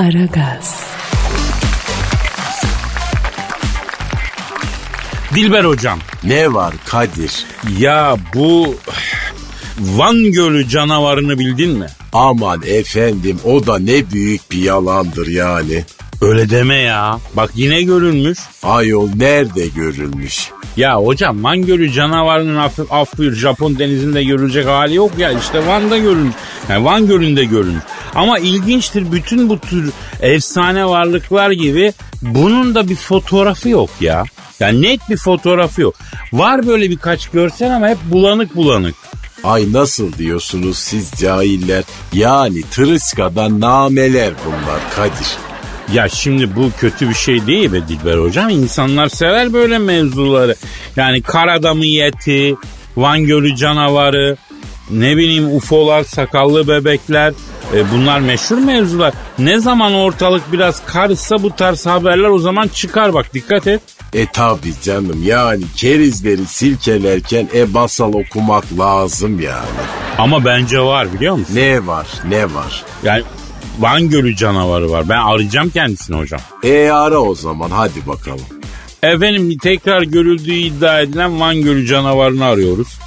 Aragaz. Dilber hocam. Ne var Kadir? Ya bu Van Gölü canavarını bildin mi? Aman efendim o da ne büyük bir yalandır yani. Öyle deme ya. Bak yine görülmüş. Ayol nerede görülmüş? Ya hocam Van canavarının af buyur Japon denizinde görülecek hali yok ya. İşte Van'da görülmüş. Yani Van Gölü'nde görülmüş. Ama ilginçtir bütün bu tür efsane varlıklar gibi bunun da bir fotoğrafı yok ya. Yani net bir fotoğrafı yok. Var böyle birkaç görsel ama hep bulanık bulanık. Ay nasıl diyorsunuz siz cahiller? Yani tırıskadan nameler bunlar Kadir. Ya şimdi bu kötü bir şey değil be Dilber hocam. İnsanlar sever böyle mevzuları. Yani kar adamı yeti, Van Gölü canavarı, ne bileyim ufolar, sakallı bebekler. E, bunlar meşhur mevzular. Ne zaman ortalık biraz karışsa bu tarz haberler o zaman çıkar bak dikkat et. E tabi canım yani kerizleri silkelerken e basal okumak lazım yani. Ama bence var biliyor musun? Ne var ne var? Yani Van Gölü canavarı var. Ben arayacağım kendisini hocam. E ara o zaman hadi bakalım. Efendim tekrar görüldüğü iddia edilen Van Gölü canavarını arıyoruz.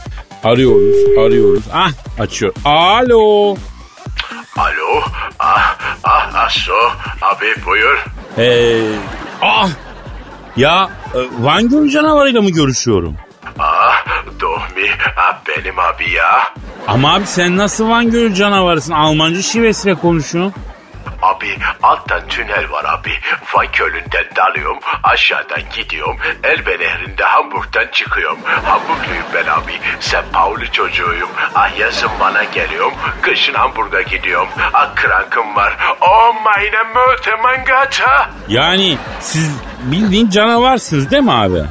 Arıyoruz, arıyoruz. Ah açıyor. Alo. Alo, ah, ah, Aso, abi buyur. Ee, ah. Ya e, Van Gölü canavarıyla mı görüşüyorum? Ah, Dohmi, ah, benim abi ya. Ama abi sen nasıl Van Gölü canavarısın? Almanca şivesiyle konuşuyorsun. Abi alttan tünel var abi. Van Gölü'nden dalıyorum. Aşağıdan gidiyorum. Elbe Nehri'nde Hamburg'dan çıkıyorum. Hamburgluyum ben abi. Sen Pauli çocuğuyum. Ah yazın bana geliyorum. Kışın Hamburg'a gidiyorum. Ah krankım var. Oh meine Möte mein Gata. Yani siz bildiğin canavarsınız değil mi abi?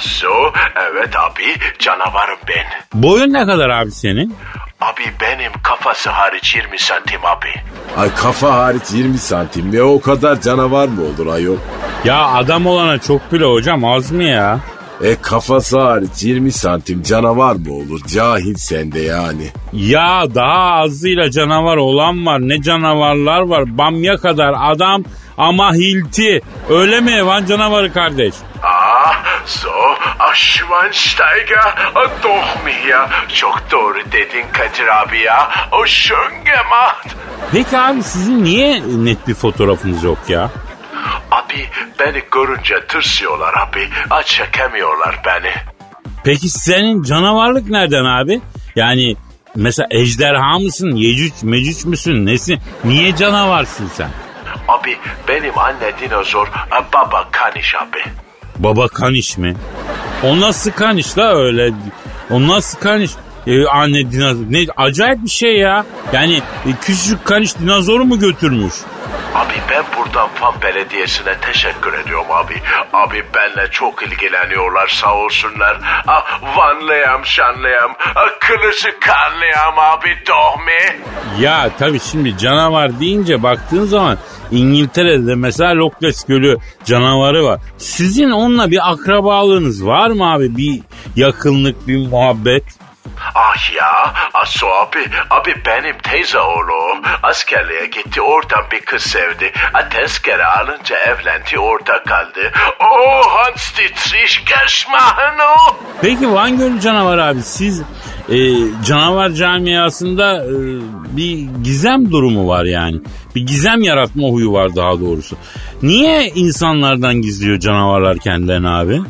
So, evet abi canavarım ben. Boyun ne kadar abi senin? Abi benim kafası hariç 20 santim abi. Ay kafa hariç 20 santim ve o kadar canavar mı olur ayol? Ya adam olana çok bile hocam az mı ya? E kafası hariç 20 santim canavar mı olur? Cahil sende yani. Ya daha azıyla canavar olan var. Ne canavarlar var. Bamya kadar adam ama hilti. Öyle mi Van canavarı kardeş? Ah, so, ah Schweinsteiger, ah, doch mi ya. Çok doğru dedin Kadir abi ya. O schön gemacht. Peki abi sizin niye net bir fotoğrafınız yok ya? Abi beni görünce tırsıyorlar abi. Ah, çekemiyorlar beni. Peki senin canavarlık nereden abi? Yani mesela ejderha mısın? Yecüc mecüc müsün? Nesin? Niye canavarsın sen? Abi benim anne dinozor, ah, baba kaniş abi. Baba kaniş mi? O nasıl kaniş la öyle? O nasıl kaniş? Ee, anne dinozor. Ne acayip bir şey ya. Yani e, küçük kaniş dinozoru mu götürmüş? Abi ben buradan Fan Belediyesi'ne teşekkür ediyorum abi. Abi benle çok ilgileniyorlar sağ olsunlar. Ah, Vanlıyam, şanlıyam, ah, kılıcı kanlıyam abi dohmi. Ya tabii şimdi canavar deyince baktığın zaman İngiltere'de mesela Loch Ness Gölü canavarı var. Sizin onunla bir akrabalığınız var mı abi? Bir yakınlık, bir muhabbet? Ah ya, Aso abi, abi benim teyze oğlu askerliğe gitti oradan bir kız sevdi. A tezkere alınca evlendi orada kaldı. Oh Hans Dietrich Gerschmachen o. Peki Van Gölü canavarı abi siz e, canavar camiasında e, bir gizem durumu var yani. Bir gizem yaratma huyu var daha doğrusu. Niye insanlardan gizliyor canavarlar kendilerini abi?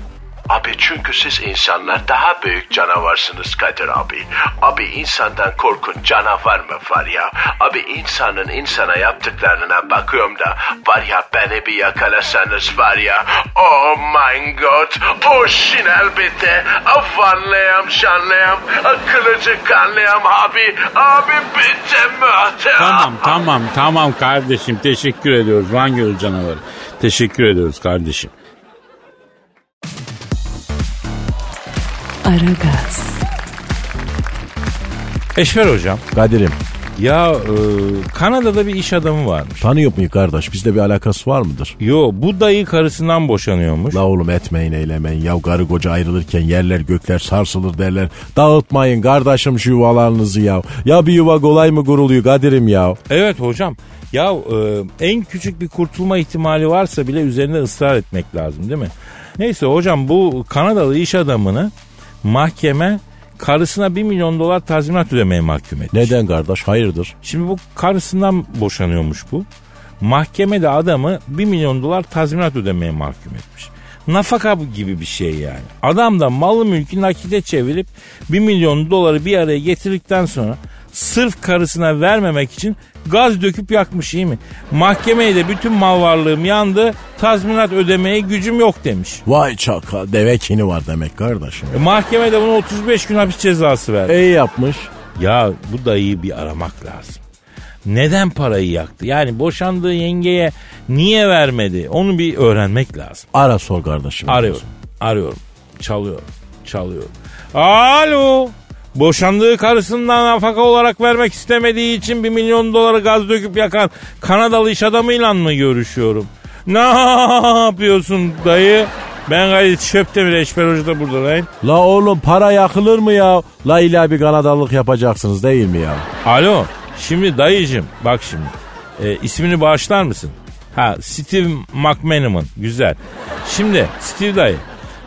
Çünkü siz insanlar daha büyük canavarsınız Kadir abi. Abi insandan korkun canavar mı var ya? Abi insanın insana yaptıklarına bakıyorum da var ya beni bir yakalasanız var ya. Oh my god. O şinel bitti. Vanlayam şanlayam. Kılıcı kanlayam abi. Abi bitti mühte. Tamam tamam tamam kardeşim teşekkür ediyoruz Van Gölü canavarı. Teşekkür ediyoruz kardeşim. Aragaz, Eşver hocam. Kadir'im Ya e, Kanada'da bir iş adamı varmış. Tanıyor muyum kardeş? Bizde bir alakası var mıdır? Yo bu dayı karısından boşanıyormuş. La oğlum etmeyin eylemeyin. Ya karı koca ayrılırken yerler gökler sarsılır derler. Dağıtmayın kardeşim şu yuvalarınızı ya. Ya bir yuva kolay mı kuruluyor Kadir'im ya? Evet hocam. Ya e, en küçük bir kurtulma ihtimali varsa bile üzerinde ısrar etmek lazım değil mi? Neyse hocam bu Kanadalı iş adamını mahkeme karısına 1 milyon dolar tazminat ödemeye mahkum etmiş. Neden kardeş hayırdır? Şimdi bu karısından boşanıyormuş bu. Mahkemede adamı 1 milyon dolar tazminat ödemeye mahkum etmiş. Nafaka gibi bir şey yani. Adam da malı mülkü nakite çevirip 1 milyon doları bir araya getirdikten sonra sırf karısına vermemek için gaz döküp yakmış iyi mi? Mahkemeye de bütün mal varlığım yandı tazminat ödemeye gücüm yok demiş. Vay çaka deve kini var demek kardeşim. E, mahkemede buna 35 gün hapis cezası verdi. İyi yapmış. Ya bu dayıyı bir aramak lazım. Neden parayı yaktı? Yani boşandığı yengeye niye vermedi? Onu bir öğrenmek lazım. Ara sor kardeşim. Arıyorum. Arıyorum. Çalıyorum. Çalıyorum. Alo. Boşandığı karısından nafaka olarak vermek istemediği için bir milyon doları gaz döküp yakan Kanadalı iş adamıyla mı görüşüyorum? Ne yapıyorsun dayı? Ben gayet Şöptemir Eşber Hoca da burada lan. La oğlum para yakılır mı ya? La illa bir kanadalılık yapacaksınız değil mi ya? Alo. Şimdi dayıcım bak şimdi. E, ismini bağışlar mısın? Ha Steve McManaman. Güzel. Şimdi Steve dayı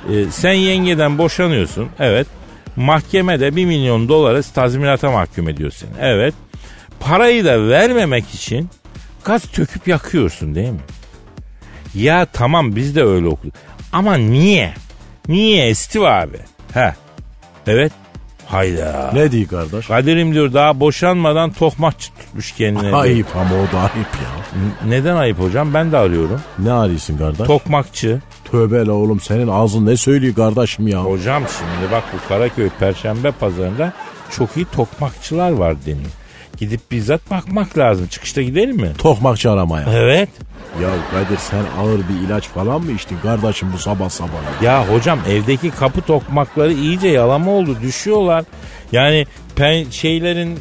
e, sen yengeden boşanıyorsun. Evet. Mahkemede 1 milyon doları tazminata mahkum ediyor seni. Evet. Parayı da vermemek için gaz töküp yakıyorsun değil mi? Ya tamam biz de öyle okuduk. Ama niye? Niye Steve abi? He. Evet. Hayda. Ne diyor kardeş? Kadir'im diyor daha boşanmadan tokmakçı tutmuş kendine. Ayıp ama o da ayıp ya. N- Neden ayıp hocam? Ben de arıyorum. Ne arıyorsun kardeş? Tokmakçı. Tövbe la oğlum senin ağzın ne söylüyor kardeşim ya? Hocam şimdi bak bu Karaköy Perşembe pazarında çok iyi tokmakçılar var deniyor. Gidip bizzat bakmak lazım. Çıkışta gidelim mi? Tokmakçı aramaya. Evet. Ya Kadir sen ağır bir ilaç falan mı içtin kardeşim bu sabah sabah? ya? Hocam evdeki kapı tokmakları iyice yalama oldu. Düşüyorlar. Yani pen şeylerin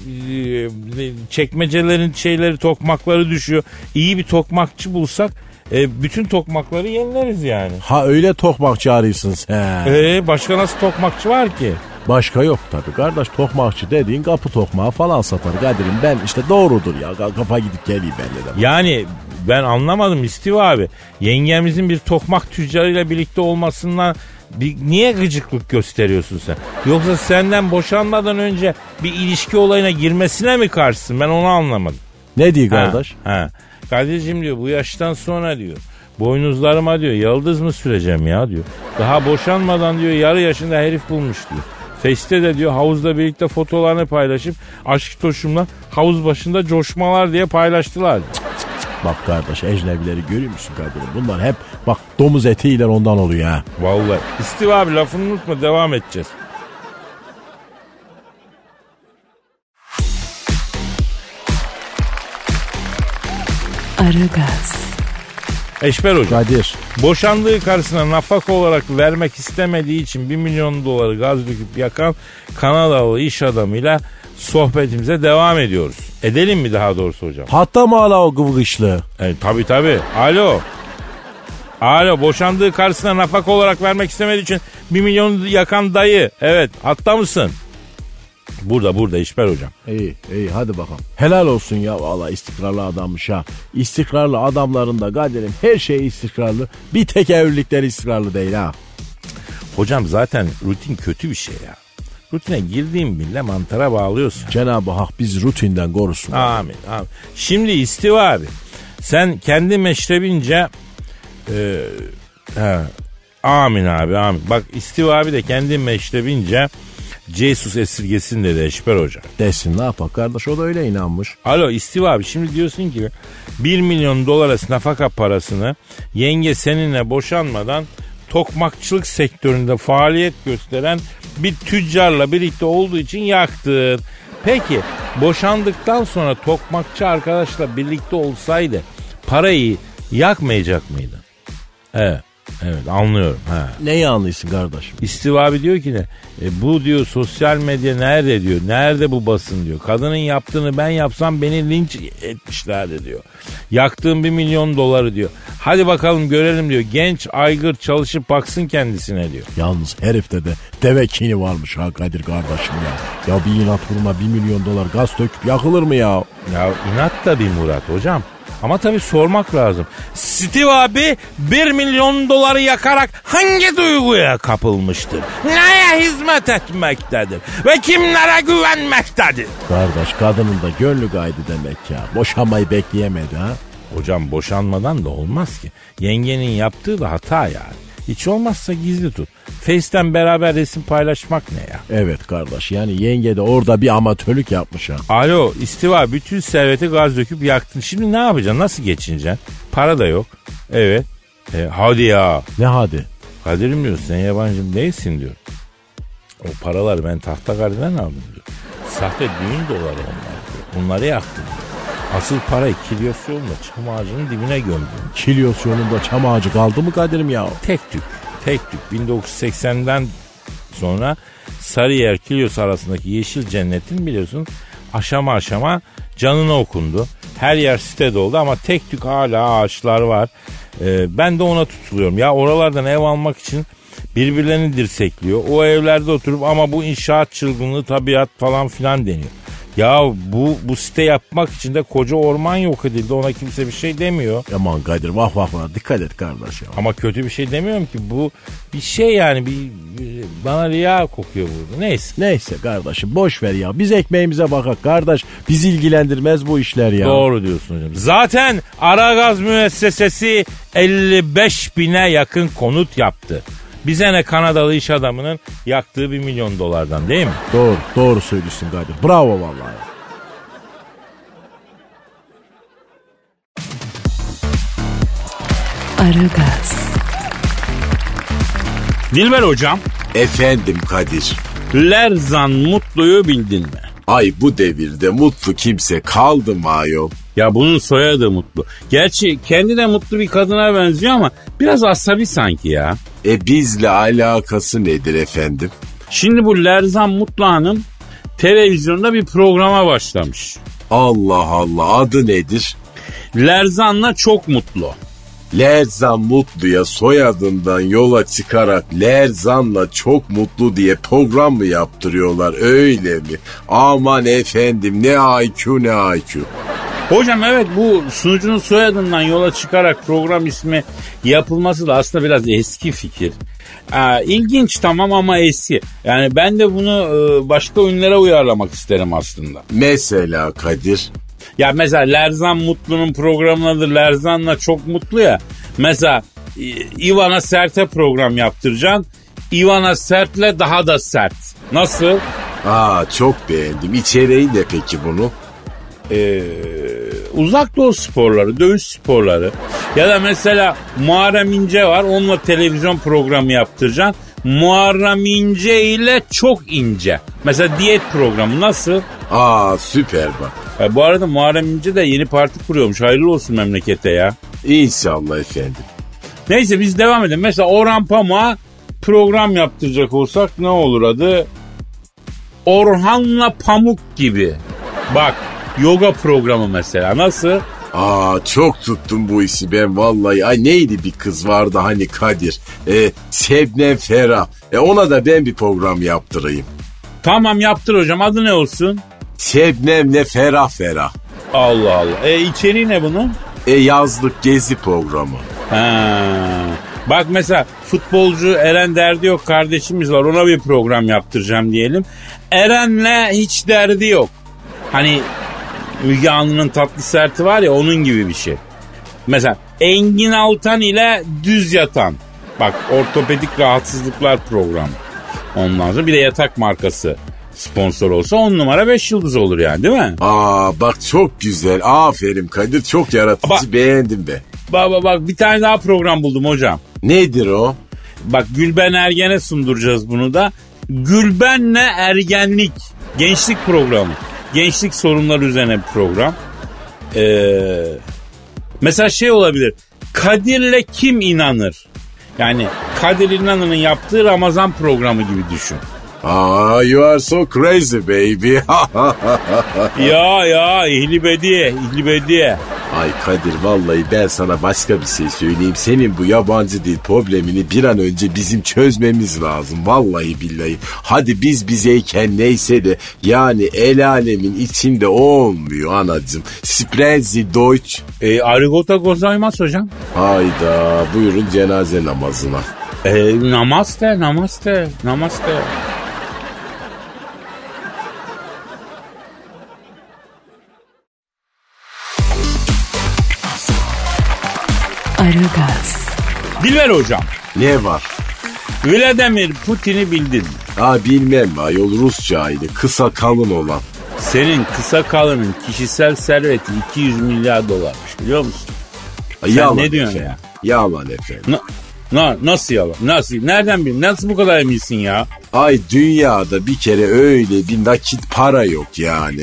e, çekmecelerin şeyleri tokmakları düşüyor. İyi bir tokmakçı bulsak e, bütün tokmakları yenileriz yani. Ha öyle tokmakçı arıyorsun sen. Ee, başka nasıl tokmakçı var ki? Başka yok tabi kardeş tokmakçı dediğin kapı tokmağı falan satar Kadir'im ben işte doğrudur ya kafa gidip geleyim ben de. Yani ben anlamadım İstiva abi. Yengemizin bir tokmak tüccarıyla birlikte olmasından bir, niye gıcıklık gösteriyorsun sen? Yoksa senden boşanmadan önce bir ilişki olayına girmesine mi karşısın? Ben onu anlamadım. Ne diyor kardeş? Ha, ha. Kadir'cim diyor bu yaştan sonra diyor. Boynuzlarıma diyor yıldız mı süreceğim ya diyor. Daha boşanmadan diyor yarı yaşında herif bulmuş diyor. Face'te de diyor havuzda birlikte fotolarını paylaşıp aşk toşumla havuz başında coşmalar diye paylaştılar. Bak kardeş ecnebileri görüyor musun Kadir'im? Bunlar hep bak domuz etiyle ondan oluyor ha. Vallahi. İstiva abi lafını unutma devam edeceğiz. Aragaz, Eşber hocam. Kadir Boşandığı karısına nafaka olarak vermek istemediği için 1 milyon doları gaz döküp yakan Kanadalı iş adamıyla sohbetimize devam ediyoruz. Edelim mi daha doğrusu hocam? hatta mı hala o gıvgışlı? E, tabii tabii. Alo. Alo boşandığı karısına nafaka olarak vermek istemediği için 1 milyon yakan dayı. Evet hatta mısın? Burada burada İşber hocam. İyi iyi hadi bakalım. Helal olsun ya valla istikrarlı adammış ha. İstikrarlı adamların da Kadir'im her şey istikrarlı. Bir tek evlilikler istikrarlı değil ha. Hocam zaten rutin kötü bir şey ya. Rutine girdiğin bile mantara bağlıyorsun. Cenab-ı Hak biz rutinden korusun. Amin, amin. Şimdi istiva abi. Sen kendi meşrebince e, he, amin abi amin. Bak istiva abi de kendi meşrebince Jesus esirgesin dedi Eşber Hoca. Desin ne yapar kardeş o da öyle inanmış. Alo istiva abi şimdi diyorsun ki 1 milyon dolara nafaka parasını yenge seninle boşanmadan tokmakçılık sektöründe faaliyet gösteren bir tüccarla birlikte olduğu için yaktın. Peki boşandıktan sonra tokmakçı arkadaşla birlikte olsaydı parayı yakmayacak mıydın? Evet. Evet anlıyorum. Ha. Neyi anlıyorsun kardeşim? İstiva abi diyor ki ne? E, bu diyor sosyal medya nerede diyor. Nerede bu basın diyor. Kadının yaptığını ben yapsam beni linç etmişlerdi diyor. Yaktığım bir milyon doları diyor. Hadi bakalım görelim diyor. Genç aygır çalışıp baksın kendisine diyor. Yalnız herifte de deve kini varmış ha Kadir kardeşim ya. Ya bir inat vurma bir milyon dolar gaz döküp yakılır mı ya? Ya inat da bir Murat hocam. Ama tabii sormak lazım. Steve abi 1 milyon doları yakarak hangi duyguya kapılmıştır? Neye hizmet etmektedir? Ve kimlere güvenmektedir? Kardeş kadının da gönlü gaydı demek ya. Boşanmayı bekleyemedi ha. Hocam boşanmadan da olmaz ki. Yengenin yaptığı da hata yani. Hiç olmazsa gizli tut. Face'ten beraber resim paylaşmak ne ya? Evet kardeş yani yenge de orada bir amatörlük yapmış ha. Alo istiva bütün serveti gaz döküp yaktın. Şimdi ne yapacaksın? Nasıl geçineceksin? Para da yok. Evet. E, hadi ya. Ne hadi? Kadir'im diyor sen yabancım değilsin diyor. O paraları ben tahta garden aldım diyor. Sahte düğün doları onlar diyor. Bunları yaktım diyor. Asıl parayı Kilyos yolunda çam ağacının dibine gömdüm. Kilyos yolunda çam ağacı kaldı mı Kadir'im ya? Tek tük. Tek tük. 1980'den sonra Sarıyer Kilyos arasındaki yeşil cennetin biliyorsun aşama aşama canına okundu. Her yer site doldu ama tek tük hala ağaçlar var. Ee, ben de ona tutuluyorum. Ya oralardan ev almak için birbirlerini dirsekliyor. O evlerde oturup ama bu inşaat çılgınlığı tabiat falan filan deniyor. Ya bu bu site yapmak için de koca orman yok edildi. Ona kimse bir şey demiyor. Aman Kadir vah vah vah dikkat et kardeş ya. Ama kötü bir şey demiyorum ki. Bu bir şey yani bir, bir- bana riya kokuyor burada. Neyse. Neyse kardeşim boş ver ya. Biz ekmeğimize bakak kardeş. Bizi ilgilendirmez bu işler ya. Doğru diyorsun hocam. Zaten Aragaz müessesesi 55 bine yakın konut yaptı. Bize ne Kanadalı iş adamının yaktığı bir milyon dolardan değil mi? Doğru doğru söylüyorsun Kadir. Bravo vallahi. Aragaz, Dilber hocam, Efendim Kadir. Lerzan Mutlu'yu bildin mi? Ay bu devirde mutlu kimse kaldı mı ayol? Ya bunun soyadı Mutlu. Gerçi kendi de mutlu bir kadına benziyor ama biraz asabi sanki ya. E bizle alakası nedir efendim? Şimdi bu Lerzan Mutlu Hanım televizyonda bir programa başlamış. Allah Allah adı nedir? Lerzan'la çok mutlu. Lerzan Mutlu'ya soyadından yola çıkarak Lerzan'la çok mutlu diye program mı yaptırıyorlar öyle mi? Aman efendim ne IQ ne IQ. Hocam evet bu sunucunun soyadından yola çıkarak program ismi yapılması da aslında biraz eski fikir. Aa, ilginç tamam ama eski. Yani ben de bunu e, başka ünlere uyarlamak isterim aslında. Mesela Kadir. Ya mesela Lerzan Mutlu'nun programının adı Lerzan'la çok mutlu ya. Mesela İ- Ivana Sert'e program yaptıracaksın. Ivana Sert'le daha da sert. Nasıl? Aa çok beğendim. İçeriği ne peki bunu? Ee, uzak doğu sporları, dövüş sporları. Ya da mesela Muharrem İnce var. Onunla televizyon programı yaptıracaksın. Muharrem İnce ile çok ince. Mesela diyet programı nasıl? Aa süper bak. E, bu arada Muharrem İnce de yeni parti kuruyormuş. Hayırlı olsun memlekete ya. İnşallah efendim. Neyse biz devam edelim. Mesela Orhan Pamuk'a program yaptıracak olsak ne olur adı? Orhan'la Pamuk gibi. Bak yoga programı mesela nasıl? Aa çok tuttum bu işi ben vallahi. Ay neydi bir kız vardı hani Kadir. E, Sebnem Ferah. E, ona da ben bir program yaptırayım. Tamam yaptır hocam adı ne olsun? Sebnem'le Ferah Ferah. Allah Allah. E içeriği ne bunun? E yazlık gezi programı. Ha. Bak mesela futbolcu Eren derdi yok kardeşimiz var ona bir program yaptıracağım diyelim. Eren'le hiç derdi yok. Hani Müge Anlı'nın tatlı serti var ya onun gibi bir şey. Mesela Engin Altan ile Düz Yatan. Bak ortopedik rahatsızlıklar programı. Ondan sonra bir de yatak markası sponsor olsa 10 numara 5 yıldız olur yani değil mi? Aa bak çok güzel. Aferin Kadir çok yaratıcı Bak- beğendim be. Bak bak bak bir tane daha program buldum hocam. Nedir o? Bak Gülben Ergen'e sunduracağız bunu da. Gülben'le Ergenlik gençlik programı. Gençlik sorunları üzerine bir program. Ee, mesela şey olabilir. Kadir'le kim inanır? Yani Kadir İnanır'ın yaptığı Ramazan programı gibi düşün. Ah, you are so crazy baby. ya ya ihlibedi ihlibedi. Ay Kadir vallahi ben sana başka bir şey söyleyeyim. Senin bu yabancı dil problemini bir an önce bizim çözmemiz lazım. Vallahi billahi. Hadi biz bizeyken neyse de yani el alemin içinde olmuyor anacım. Sprezi Deutsch. E, arigoto gozaimasu hocam. Hayda buyurun cenaze namazına. E, namaste namaste namaste. Aragaz, Dilber hocam. Ne var? Vladimir Putin'i bildin. Ha bilmem ayol Rusça ile kısa kalın olan. Senin kısa kalının kişisel serveti 200 milyar dolarmış biliyor musun? Yalan ne diyorsun efendim. ya? Yalan efendim. Na, na, nasıl yalan? Nasıl? Nereden bildin? Nasıl bu kadar eminsin ya? Ay dünyada bir kere öyle bir nakit para yok yani.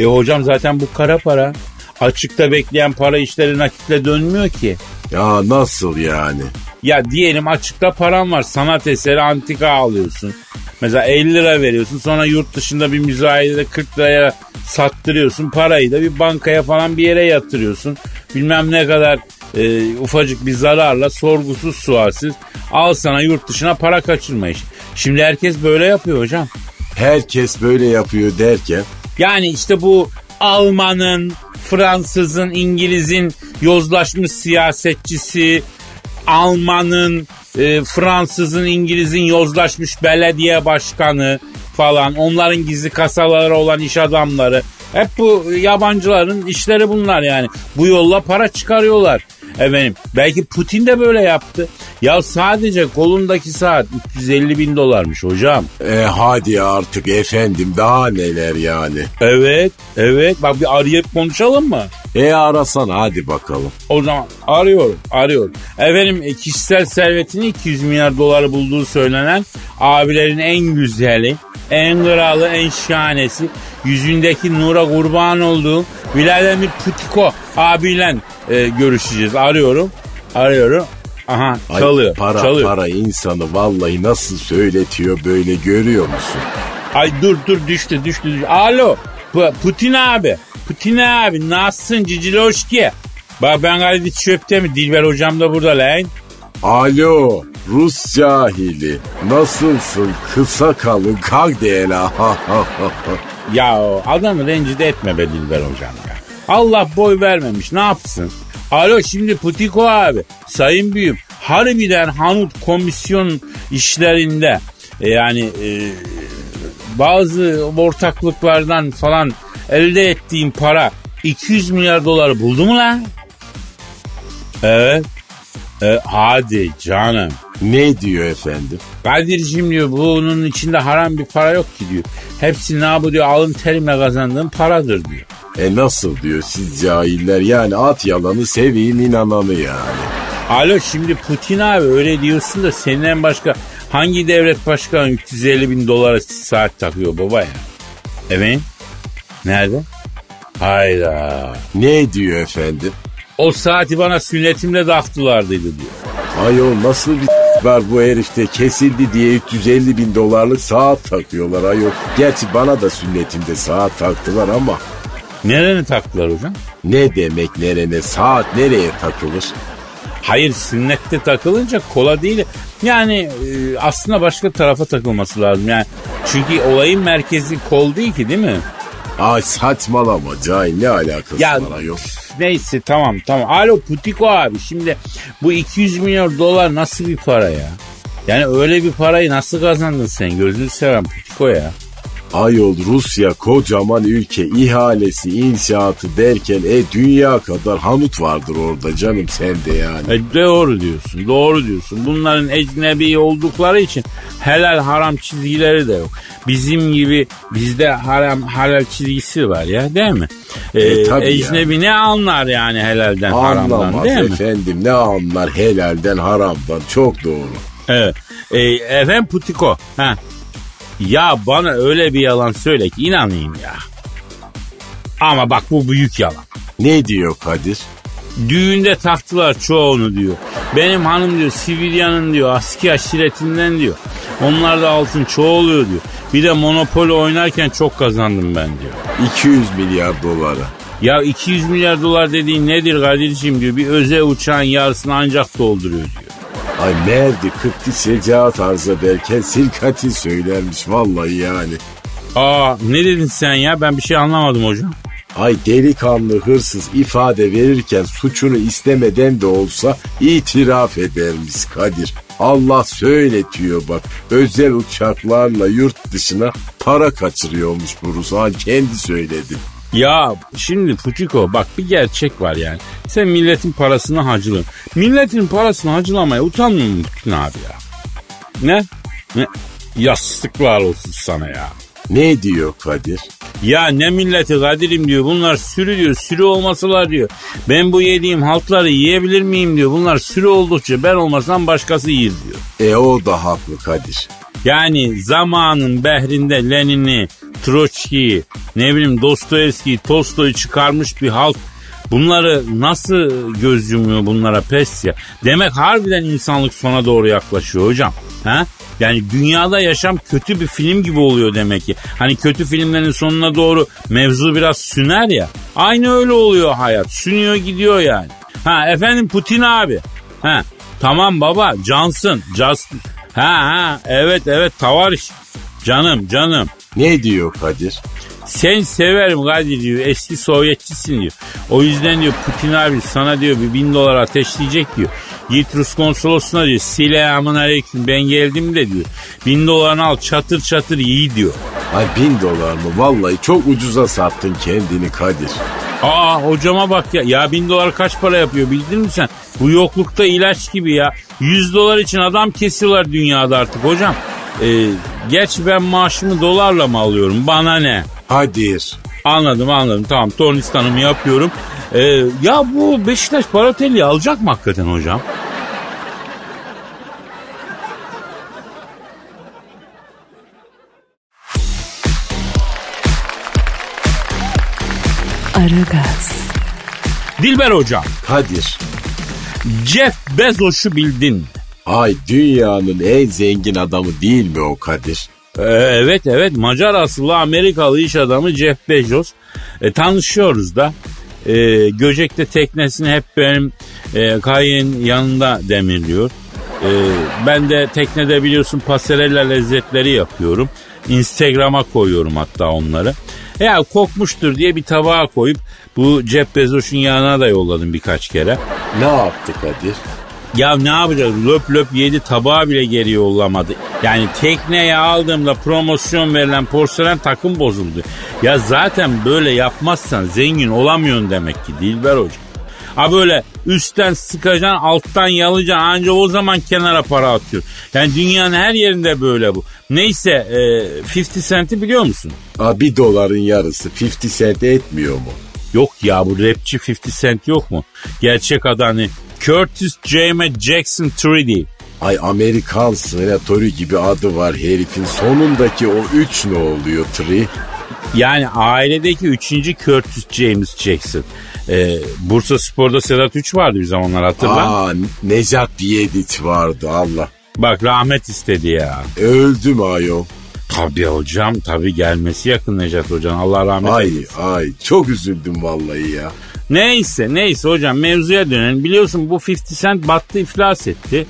E hocam zaten bu kara para. Açıkta bekleyen para işleri nakitle dönmüyor ki. Ya nasıl yani? Ya diyelim açıkta paran var. Sanat eseri antika alıyorsun. Mesela 50 lira veriyorsun. Sonra yurt dışında bir müzayede 40 liraya sattırıyorsun. Parayı da bir bankaya falan bir yere yatırıyorsun. Bilmem ne kadar e, ufacık bir zararla sorgusuz sualsiz al sana yurt dışına para kaçırma iş. Şimdi herkes böyle yapıyor hocam. Herkes böyle yapıyor derken Yani işte bu Alman'ın, Fransız'ın, İngiliz'in yozlaşmış siyasetçisi, Alman'ın, e, Fransız'ın, İngiliz'in yozlaşmış belediye başkanı falan, onların gizli kasaları olan iş adamları. Hep bu yabancıların işleri bunlar yani. Bu yolla para çıkarıyorlar. Efendim belki Putin de böyle yaptı. Ya sadece kolundaki saat 350 bin dolarmış hocam. e, hadi artık efendim daha neler yani. Evet, evet. Bak bir arayıp konuşalım mı? E arasana hadi bakalım. O zaman arıyorum, arıyorum. Efendim e, kişisel servetini 200 milyar doları bulduğu söylenen abilerin en güzeli, en kralı, en şahanesi, yüzündeki nura kurban olduğu Vladimir Putiko abiyle e, görüşeceğiz. Arıyorum, arıyorum. Aha Ay, çalıyor, para çalıyor. para insanı vallahi nasıl söyletiyor böyle görüyor musun? Ay dur dur düştü düştü. düştü. Alo Pu- Putin abi. Putin abi nasılsın Ciciloşki? Bak ben galiba çöpte mi? Dilber hocam da burada lan. Alo Rus cahili nasılsın kısa kalın dela. Ya adamı rencide etme be Dilber hocam ya. Allah boy vermemiş ne yapsın? Alo şimdi Putiko abi. Sayın büyüm harbiden Hanut komisyon işlerinde e, yani e, bazı ortaklıklardan falan elde ettiğim para 200 milyar doları buldu mu lan? Evet. E, hadi canım. Ne diyor efendim? Kadir'cim diyor bunun içinde haram bir para yok ki diyor. Hepsi ne yapıyor diyor alın terimle kazandığım paradır diyor. E nasıl diyor siz cahiller yani at yalanı seveyim inananı yani. Alo şimdi Putin abi öyle diyorsun da senden başka hangi devlet başkanı 350 bin dolara saat takıyor baba ya? Evet. Nerede? Hayda. Ne diyor efendim? O saati bana sünnetimde taktılardıydı diyor. Ayol nasıl bir var bu herifte kesildi diye 350 bin dolarlık saat takıyorlar ayol. Gerçi bana da sünnetimde saat taktılar ama Nereni taktılar hocam? ne demek nerene saat nereye takılır? Hayır sünnette takılınca kola değil. Yani e, aslında başka tarafa takılması lazım. Yani çünkü olayın merkezi kol değil ki değil mi? Ay saçmalama cahil ne alakası Ya var ayol? neyse tamam tamam. Alo Putiko abi şimdi bu 200 milyon dolar nasıl bir para ya? Yani öyle bir parayı nasıl kazandın sen? Gözünü seveyim Putiko ya. Ayol Rusya kocaman ülke ihalesi inşaatı derken e dünya kadar hanut vardır orada canım sende yani. E, doğru diyorsun doğru diyorsun. Bunların ecnebi oldukları için helal haram çizgileri de yok. Bizim gibi bizde haram halal çizgisi var ya değil mi? E, E, tabii ecnebi ne anlar yani helalden haramdan Anlamaz değil mi? efendim ne anlar helalden haramdan çok doğru. Evet. E, efendim Putiko. Ha. Ya bana öyle bir yalan söyle ki inanayım ya. Ama bak bu büyük yalan. Ne diyor Kadir? Düğünde taktılar çoğunu diyor. Benim hanım diyor Sivilya'nın diyor aski aşiretinden diyor. Onlar da altın çoğuluyor diyor. Bir de Monopoly oynarken çok kazandım ben diyor. 200 milyar dolara. Ya 200 milyar dolar dediğin nedir Kadir'ciğim diyor. Bir özel uçağın yarısını ancak dolduruyor diyor. Ay merdi kıpti secaat arza derken silkati söylermiş vallahi yani. Aa ne dedin sen ya ben bir şey anlamadım hocam. Ay delikanlı hırsız ifade verirken suçunu istemeden de olsa itiraf edermiş Kadir. Allah söyletiyor bak özel uçaklarla yurt dışına para kaçırıyormuş bu Rus. Ha, kendi söyledi. Ya şimdi Puçiko bak bir gerçek var yani. Sen milletin parasını hacılıyorsun. Milletin parasını hacılamaya utanmıyor musun abi ya? Ne? Ne? Yastıklar olsun sana ya. Ne diyor Kadir? Ya ne milleti Kadir'im diyor. Bunlar sürü diyor. Sürü olmasalar diyor. Ben bu yediğim halkları yiyebilir miyim diyor. Bunlar sürü oldukça ben olmasam başkası yiyir diyor. E o da haklı Kadir. Yani zamanın behrinde Lenin'i, Troçki'yi, ne bileyim Dostoyevski'yi, Tolstoy'u çıkarmış bir halk Bunları nasıl göz yumuyor bunlara pes ya? Demek harbiden insanlık sona doğru yaklaşıyor hocam. Ha? Yani dünyada yaşam kötü bir film gibi oluyor demek ki. Hani kötü filmlerin sonuna doğru mevzu biraz süner ya. Aynı öyle oluyor hayat. Sünüyor gidiyor yani. Ha efendim Putin abi. Ha tamam baba cansın. Just... Ha ha evet evet tavarış. Canım canım. Ne diyor Kadir? Sen severim Kadir diyor. Eski Sovyetçisin diyor. O yüzden diyor Putin abi sana diyor bir bin dolar ateşleyecek diyor. Git Rus konsolosuna diyor. Selamun aleyküm ben geldim de diyor. Bin dolarını al çatır çatır iyi diyor. Ay bin dolar mı? Vallahi çok ucuza sattın kendini Kadir. Aa hocama bak ya. Ya bin dolar kaç para yapıyor bildin mi sen? Bu yoklukta ilaç gibi ya. Yüz dolar için adam kesiyorlar dünyada artık hocam. Ee, gerçi ben maaşımı dolarla mı alıyorum? Bana ne? Kadir. Anladım anladım tamam tornistanımı yapıyorum. Ee, ya bu Beşiktaş Baratelli'yi alacak mı hakikaten hocam? Aragaz, Dilber hocam Kadir. Jeff Bezos'u bildin. Ay dünyanın en zengin adamı değil mi o Kadir? Evet evet Macar asıllı Amerikalı iş adamı Jeff Bezos. E, tanışıyoruz da. E, Göcek'te teknesini hep benim e, kayın yanında demirliyor. E, ben de teknede biliyorsun pasarella lezzetleri yapıyorum. Instagram'a koyuyorum hatta onları. Ya kokmuştur diye bir tabağa koyup bu Jeff Bezos'un yanına da yolladım birkaç kere. Ne yaptı Kadir? Ya ne yapacağız? Löp löp yedi tabağı bile geri yollamadı. Yani tekneye aldığımda promosyon verilen porselen takım bozuldu. Ya zaten böyle yapmazsan zengin olamıyorsun demek ki Dilber Hoca. Ha böyle üstten sıkacaksın alttan yalacaksın ancak o zaman kenara para atıyor. Yani dünyanın her yerinde böyle bu. Neyse e, 50 Cent'i biliyor musun? Aa, bir doların yarısı 50 cent etmiyor mu? Yok ya bu rapçi 50 Cent yok mu? Gerçek adı hani Curtis James Jackson 3D. Ay Amerikan senatörü gibi adı var herifin. Sonundaki o üç ne oluyor tri? Yani ailedeki üçüncü Curtis James Jackson. Ee, Bursa Spor'da Sedat 3 vardı bir zamanlar hatırla. Aa Necat Diyediç vardı Allah. Bak rahmet istedi ya. Öldüm ayol. Tabii hocam tabii gelmesi yakın Necat Hocam Allah rahmet Ay eylesin. ay çok üzüldüm vallahi ya. Neyse neyse hocam mevzuya dönelim. Biliyorsun bu 50 Cent battı iflas etti.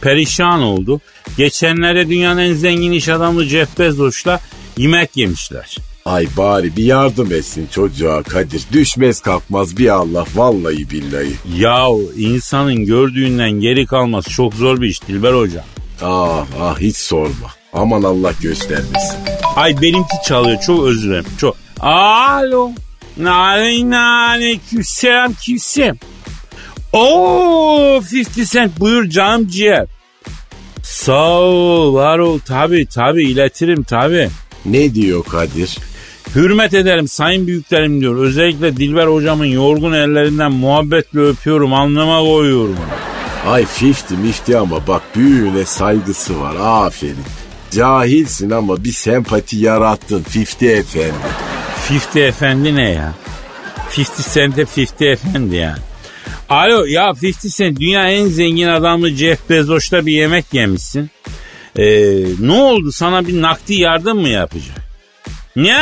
Perişan oldu. Geçenlerde dünyanın en zengin iş adamı Jeff Bezos'la yemek yemişler. Ay bari bir yardım etsin çocuğa Kadir. Düşmez kalkmaz bir Allah vallahi billahi. Yahu insanın gördüğünden geri kalması çok zor bir iş Dilber hocam. Ah ah hiç sorma. Aman Allah göstermesin. Ay benimki çalıyor çok özür dilerim. Çok. Alo. Nane aleyküm selam kimsin? Oo 50 Cent buyur canım ciğer. Sağ ol var ol tabi tabi iletirim tabi. Ne diyor Kadir? Hürmet ederim sayın büyüklerim diyor. Özellikle Dilber hocamın yorgun ellerinden muhabbetle öpüyorum alnıma koyuyorum. Ay fifty mifty ama bak büyüğüne saygısı var aferin. Cahilsin ama bir sempati yarattın Fifty efendi. 50 efendi ne ya? 50 Cent'e 50 efendi yani. Alo ya 50 Cent dünya en zengin adamı Jeff Bezos'ta bir yemek yemişsin. Ee, ne oldu sana bir nakdi yardım mı yapacak? Ne?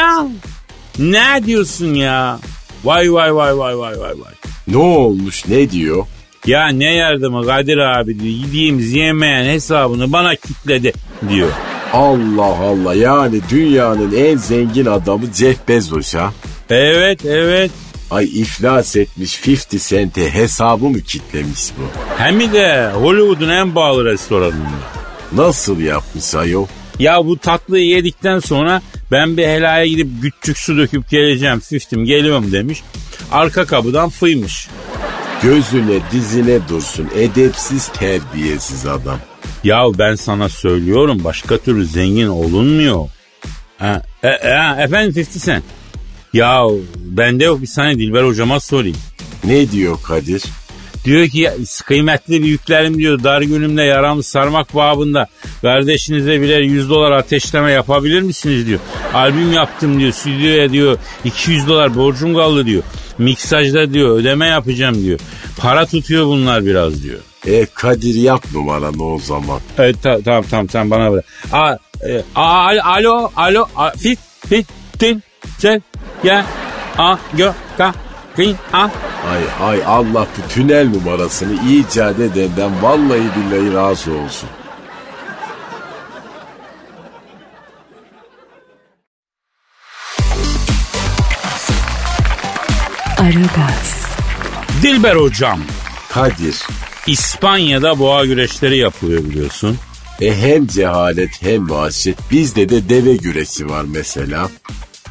Ne diyorsun ya? Vay vay vay vay vay vay vay. Ne olmuş ne diyor? Ya ne yardımı Kadir abi diyor. Yediğimiz yemeğin hesabını bana kitledi diyor. Allah Allah yani dünyanın en zengin adamı Jeff Bezos ha. Evet evet. Ay iflas etmiş 50 Cent'e hesabı mı kitlemiş bu? Hem de Hollywood'un en pahalı restoranında. Nasıl yapmış ayol? Ya bu tatlıyı yedikten sonra ben bir helaya gidip küçük su döküp geleceğim fiftim geliyorum demiş. Arka kapıdan fıymış. Gözüne dizine dursun edepsiz terbiyesiz adam. Ya ben sana söylüyorum başka türlü zengin olunmuyor. Ha, e, e, efendim 50 Cent. Ya bende yok bir saniye Dilber hocama sorayım. Ne diyor Kadir? Diyor ki kıymetli büyüklerim diyor dar günümde yaramı sarmak babında kardeşinize birer 100 dolar ateşleme yapabilir misiniz diyor. Albüm yaptım diyor stüdyoya diyor 200 dolar borcum kaldı diyor. Miksajda diyor ödeme yapacağım diyor. Para tutuyor bunlar biraz diyor. E Kadir yap numaranı o zaman. Evet ta- tamam tamam tamam bana bırak. A, e, a, alo alo a, fit fit tin sen ya a gö ka kin a Ay ay Allah bu tünel numarasını icat edenden vallahi billahi razı olsun. Aragaz, Dilber hocam Kadir İspanya'da boğa güreşleri yapılıyor biliyorsun. e hem cehalet hem vahşet bizde de deve güreşi var mesela.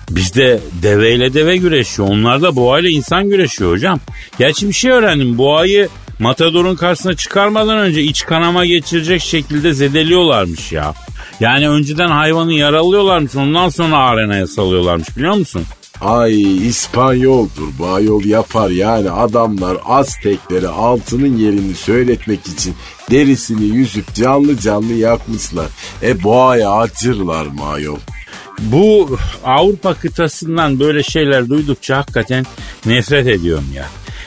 Bizde deveyle deve güreşiyor. Onlarda boğayla insan güreşiyor hocam. Gerçi bir şey öğrendim. Boğayı matadorun karşısına çıkarmadan önce iç kanama geçirecek şekilde zedeliyorlarmış ya. Yani önceden hayvanı yaralıyorlarmış ondan sonra arenaya salıyorlarmış biliyor musun? Ay İspanyoldur bu ayol yapar yani adamlar Aztekleri altının yerini söyletmek için derisini yüzüp canlı canlı yakmışlar. E boğaya acırlar mı ayol? Bu Avrupa kıtasından böyle şeyler duydukça hakikaten nefret ediyorum ya.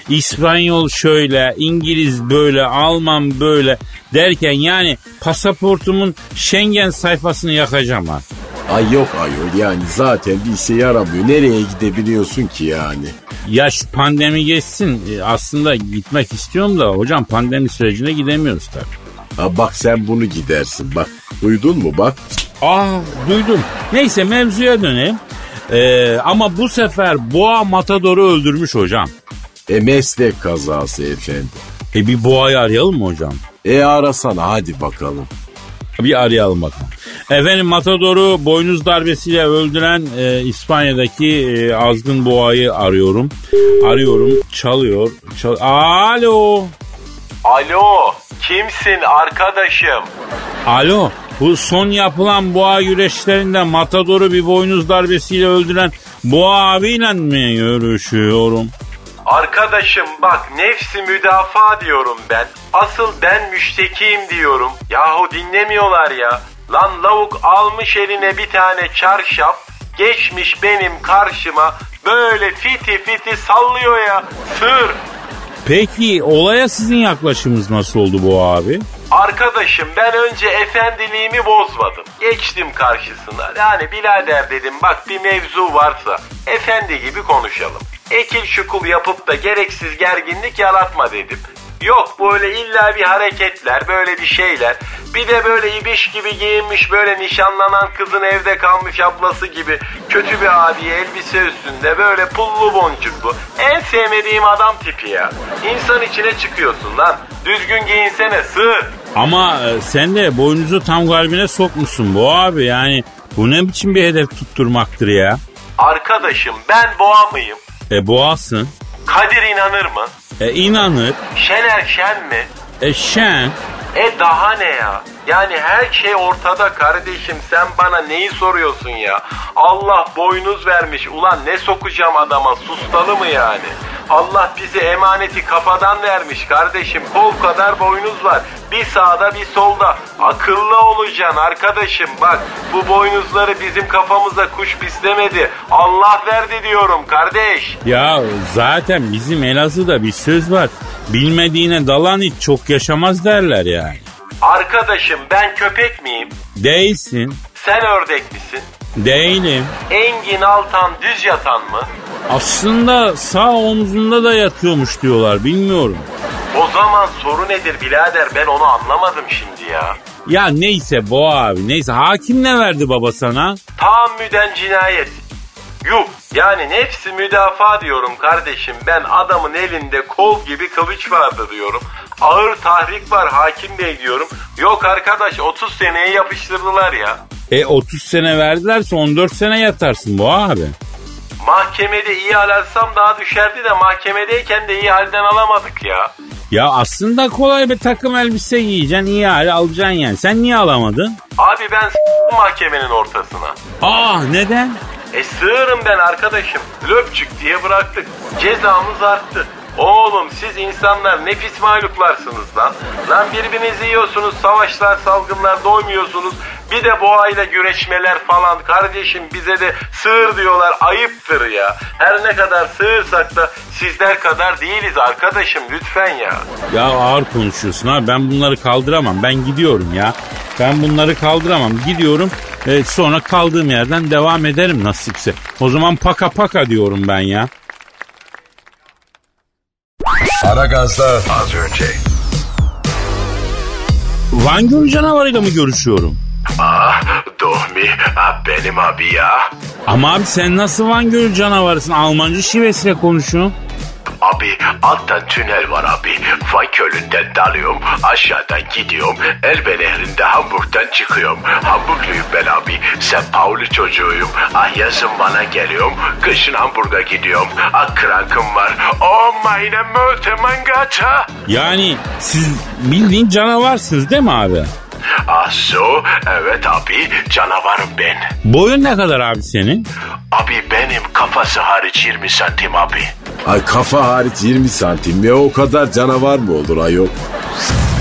İspanyol şöyle, İngiliz böyle, Alman böyle derken yani pasaportumun Schengen sayfasını yakacağım ha. Ay yok ayol yani zaten bir işe yaramıyor. Nereye gidebiliyorsun ki yani? Ya şu pandemi geçsin e, aslında gitmek istiyorum da hocam pandemi sürecine gidemiyoruz tabii. Ha bak sen bunu gidersin bak. Duydun mu bak? Aa duydum. Neyse mevzuya dönelim. Ee, ama bu sefer boğa matadoru öldürmüş hocam. E meslek kazası efendim. E bir boğayı arayalım mı hocam? E arasana hadi bakalım. Bir arayalım bakalım. Efendim Matador'u boynuz darbesiyle öldüren e, İspanya'daki e, azgın boğayı arıyorum. Arıyorum. Çalıyor. Çal Alo. Alo, kimsin arkadaşım? Alo. Bu son yapılan boğa güreşlerinde Matador'u bir boynuz darbesiyle öldüren boğa abiyle mi görüşüyorum? Arkadaşım bak nefsi müdafaa diyorum ben. Asıl ben müştekiyim diyorum. Yahu dinlemiyorlar ya. Lan lavuk almış eline bir tane çarşaf. Geçmiş benim karşıma böyle fiti fiti sallıyor ya. Sır. Peki olaya sizin yaklaşımınız nasıl oldu bu abi? Arkadaşım ben önce efendiliğimi bozmadım. Geçtim karşısına. Yani birader dedim bak bir mevzu varsa efendi gibi konuşalım. Ekil şukul yapıp da gereksiz gerginlik yaratma dedim. Yok böyle illa bir hareketler böyle bir şeyler. Bir de böyle ibiş gibi giyinmiş böyle nişanlanan kızın evde kalmış ablası gibi kötü bir abiye elbise üstünde böyle pullu boncuklu. En sevmediğim adam tipi ya. İnsan içine çıkıyorsun lan. Düzgün giyinsene sığ. Ama e, sen de boynuzu tam kalbine sokmuşsun bu abi yani bu ne biçim bir hedef tutturmaktır ya? Arkadaşım ben boğa mıyım? E boğasın. Kadir inanır mı? E inanır. Şener şen mi? E şen. E daha ne ya? Yani her şey ortada kardeşim sen bana neyi soruyorsun ya? Allah boynuz vermiş ulan ne sokacağım adama sustalı mı yani? Allah bize emaneti kafadan vermiş kardeşim kol kadar boynuz var. Bir sağda bir solda. Akıllı olacaksın arkadaşım bak bu boynuzları bizim kafamıza kuş pislemedi. Allah verdi diyorum kardeş. Ya zaten bizim Elazığ'da bir söz var. Bilmediğine dalan hiç çok yaşamaz derler yani. Arkadaşım ben köpek miyim? Değilsin. Sen ördek misin? Değilim. Engin Altan düz yatan mı? Aslında sağ omzunda da yatıyormuş diyorlar bilmiyorum. O zaman soru nedir birader ben onu anlamadım şimdi ya. Ya neyse Boğa abi neyse hakim ne verdi baba sana? Tahammüden cinayet. Yuh yani nefsi müdafaa diyorum kardeşim. Ben adamın elinde kol gibi kılıç vardı diyorum. Ağır tahrik var hakim bey diyorum. Yok arkadaş 30 seneye yapıştırdılar ya. E 30 sene verdilerse 14 sene yatarsın Boğa abi. Mahkemede iyi hal alsam daha düşerdi de mahkemedeyken de iyi halden alamadık ya. Ya aslında kolay bir takım elbise giyeceksin iyi hali alacaksın yani. Sen niye alamadın? Abi ben s**tim mahkemenin ortasına. Aa neden? E sığırım ben arkadaşım. Löpçük diye bıraktık. Cezamız arttı. Oğlum siz insanlar ne pis mahluklarsınız lan. Lan birbirinizi yiyorsunuz, savaşlar, salgınlar doymuyorsunuz. Bir de boğayla güreşmeler falan. Kardeşim bize de sığır diyorlar ayıptır ya. Her ne kadar sığırsak da sizler kadar değiliz arkadaşım lütfen ya. Ya ağır konuşuyorsun abi ben bunları kaldıramam ben gidiyorum ya. Ben bunları kaldıramam gidiyorum e, sonra kaldığım yerden devam ederim nasipse. O zaman paka paka diyorum ben ya. Aragaz'da Az önce. Van Gölü canavarıyla mı görüşüyorum? Ah Dohmi ah, benim abi ya. Ama abi sen nasıl Van Gölü canavarısın? Almancı şivesiyle konuşuyorsun. Abi alttan tünel var abi. Van Köln'den dalıyorum. Aşağıdan gidiyorum. Elbe nehrinde Hamburg'dan çıkıyorum. Hamburgluyum ben abi. Sen Pauli çocuğuyum. Ah yazın bana geliyorum. Kışın Hamburg'a gidiyorum. Ah krankım var. Oh meine Möte mangata. Yani siz bildiğin canavarsınız değil mi abi? So evet abi canavarım ben. Boyun ne kadar abi senin? Abi benim kafası hariç 20 santim abi. Ay kafa hariç 20 santim ya o kadar canavar mı olur ayol?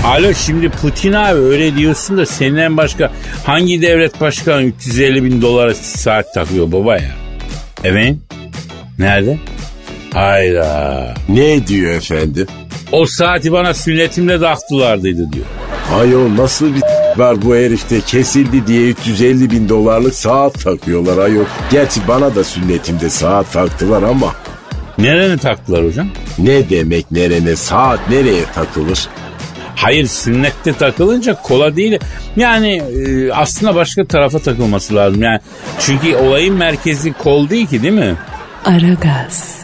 Alo şimdi Putin abi öyle diyorsun da senden başka hangi devlet başkanı 350 bin dolara saat takıyor baba ya? Evet. Nerede? Hayda. Ne diyor efendim? O saati bana sünnetimde taktılardıydı diyor. Ayol nasıl bir var bu herifte kesildi diye 350 bin dolarlık saat takıyorlar ayol. Gerçi bana da sünnetimde saat taktılar ama Nerene taktılar hocam? ne demek nerene saat nereye takılır? Hayır sünnette takılınca kola değil. Yani e, aslında başka tarafa takılması lazım. Yani çünkü olayın merkezi kol değil ki değil mi? Aragaz.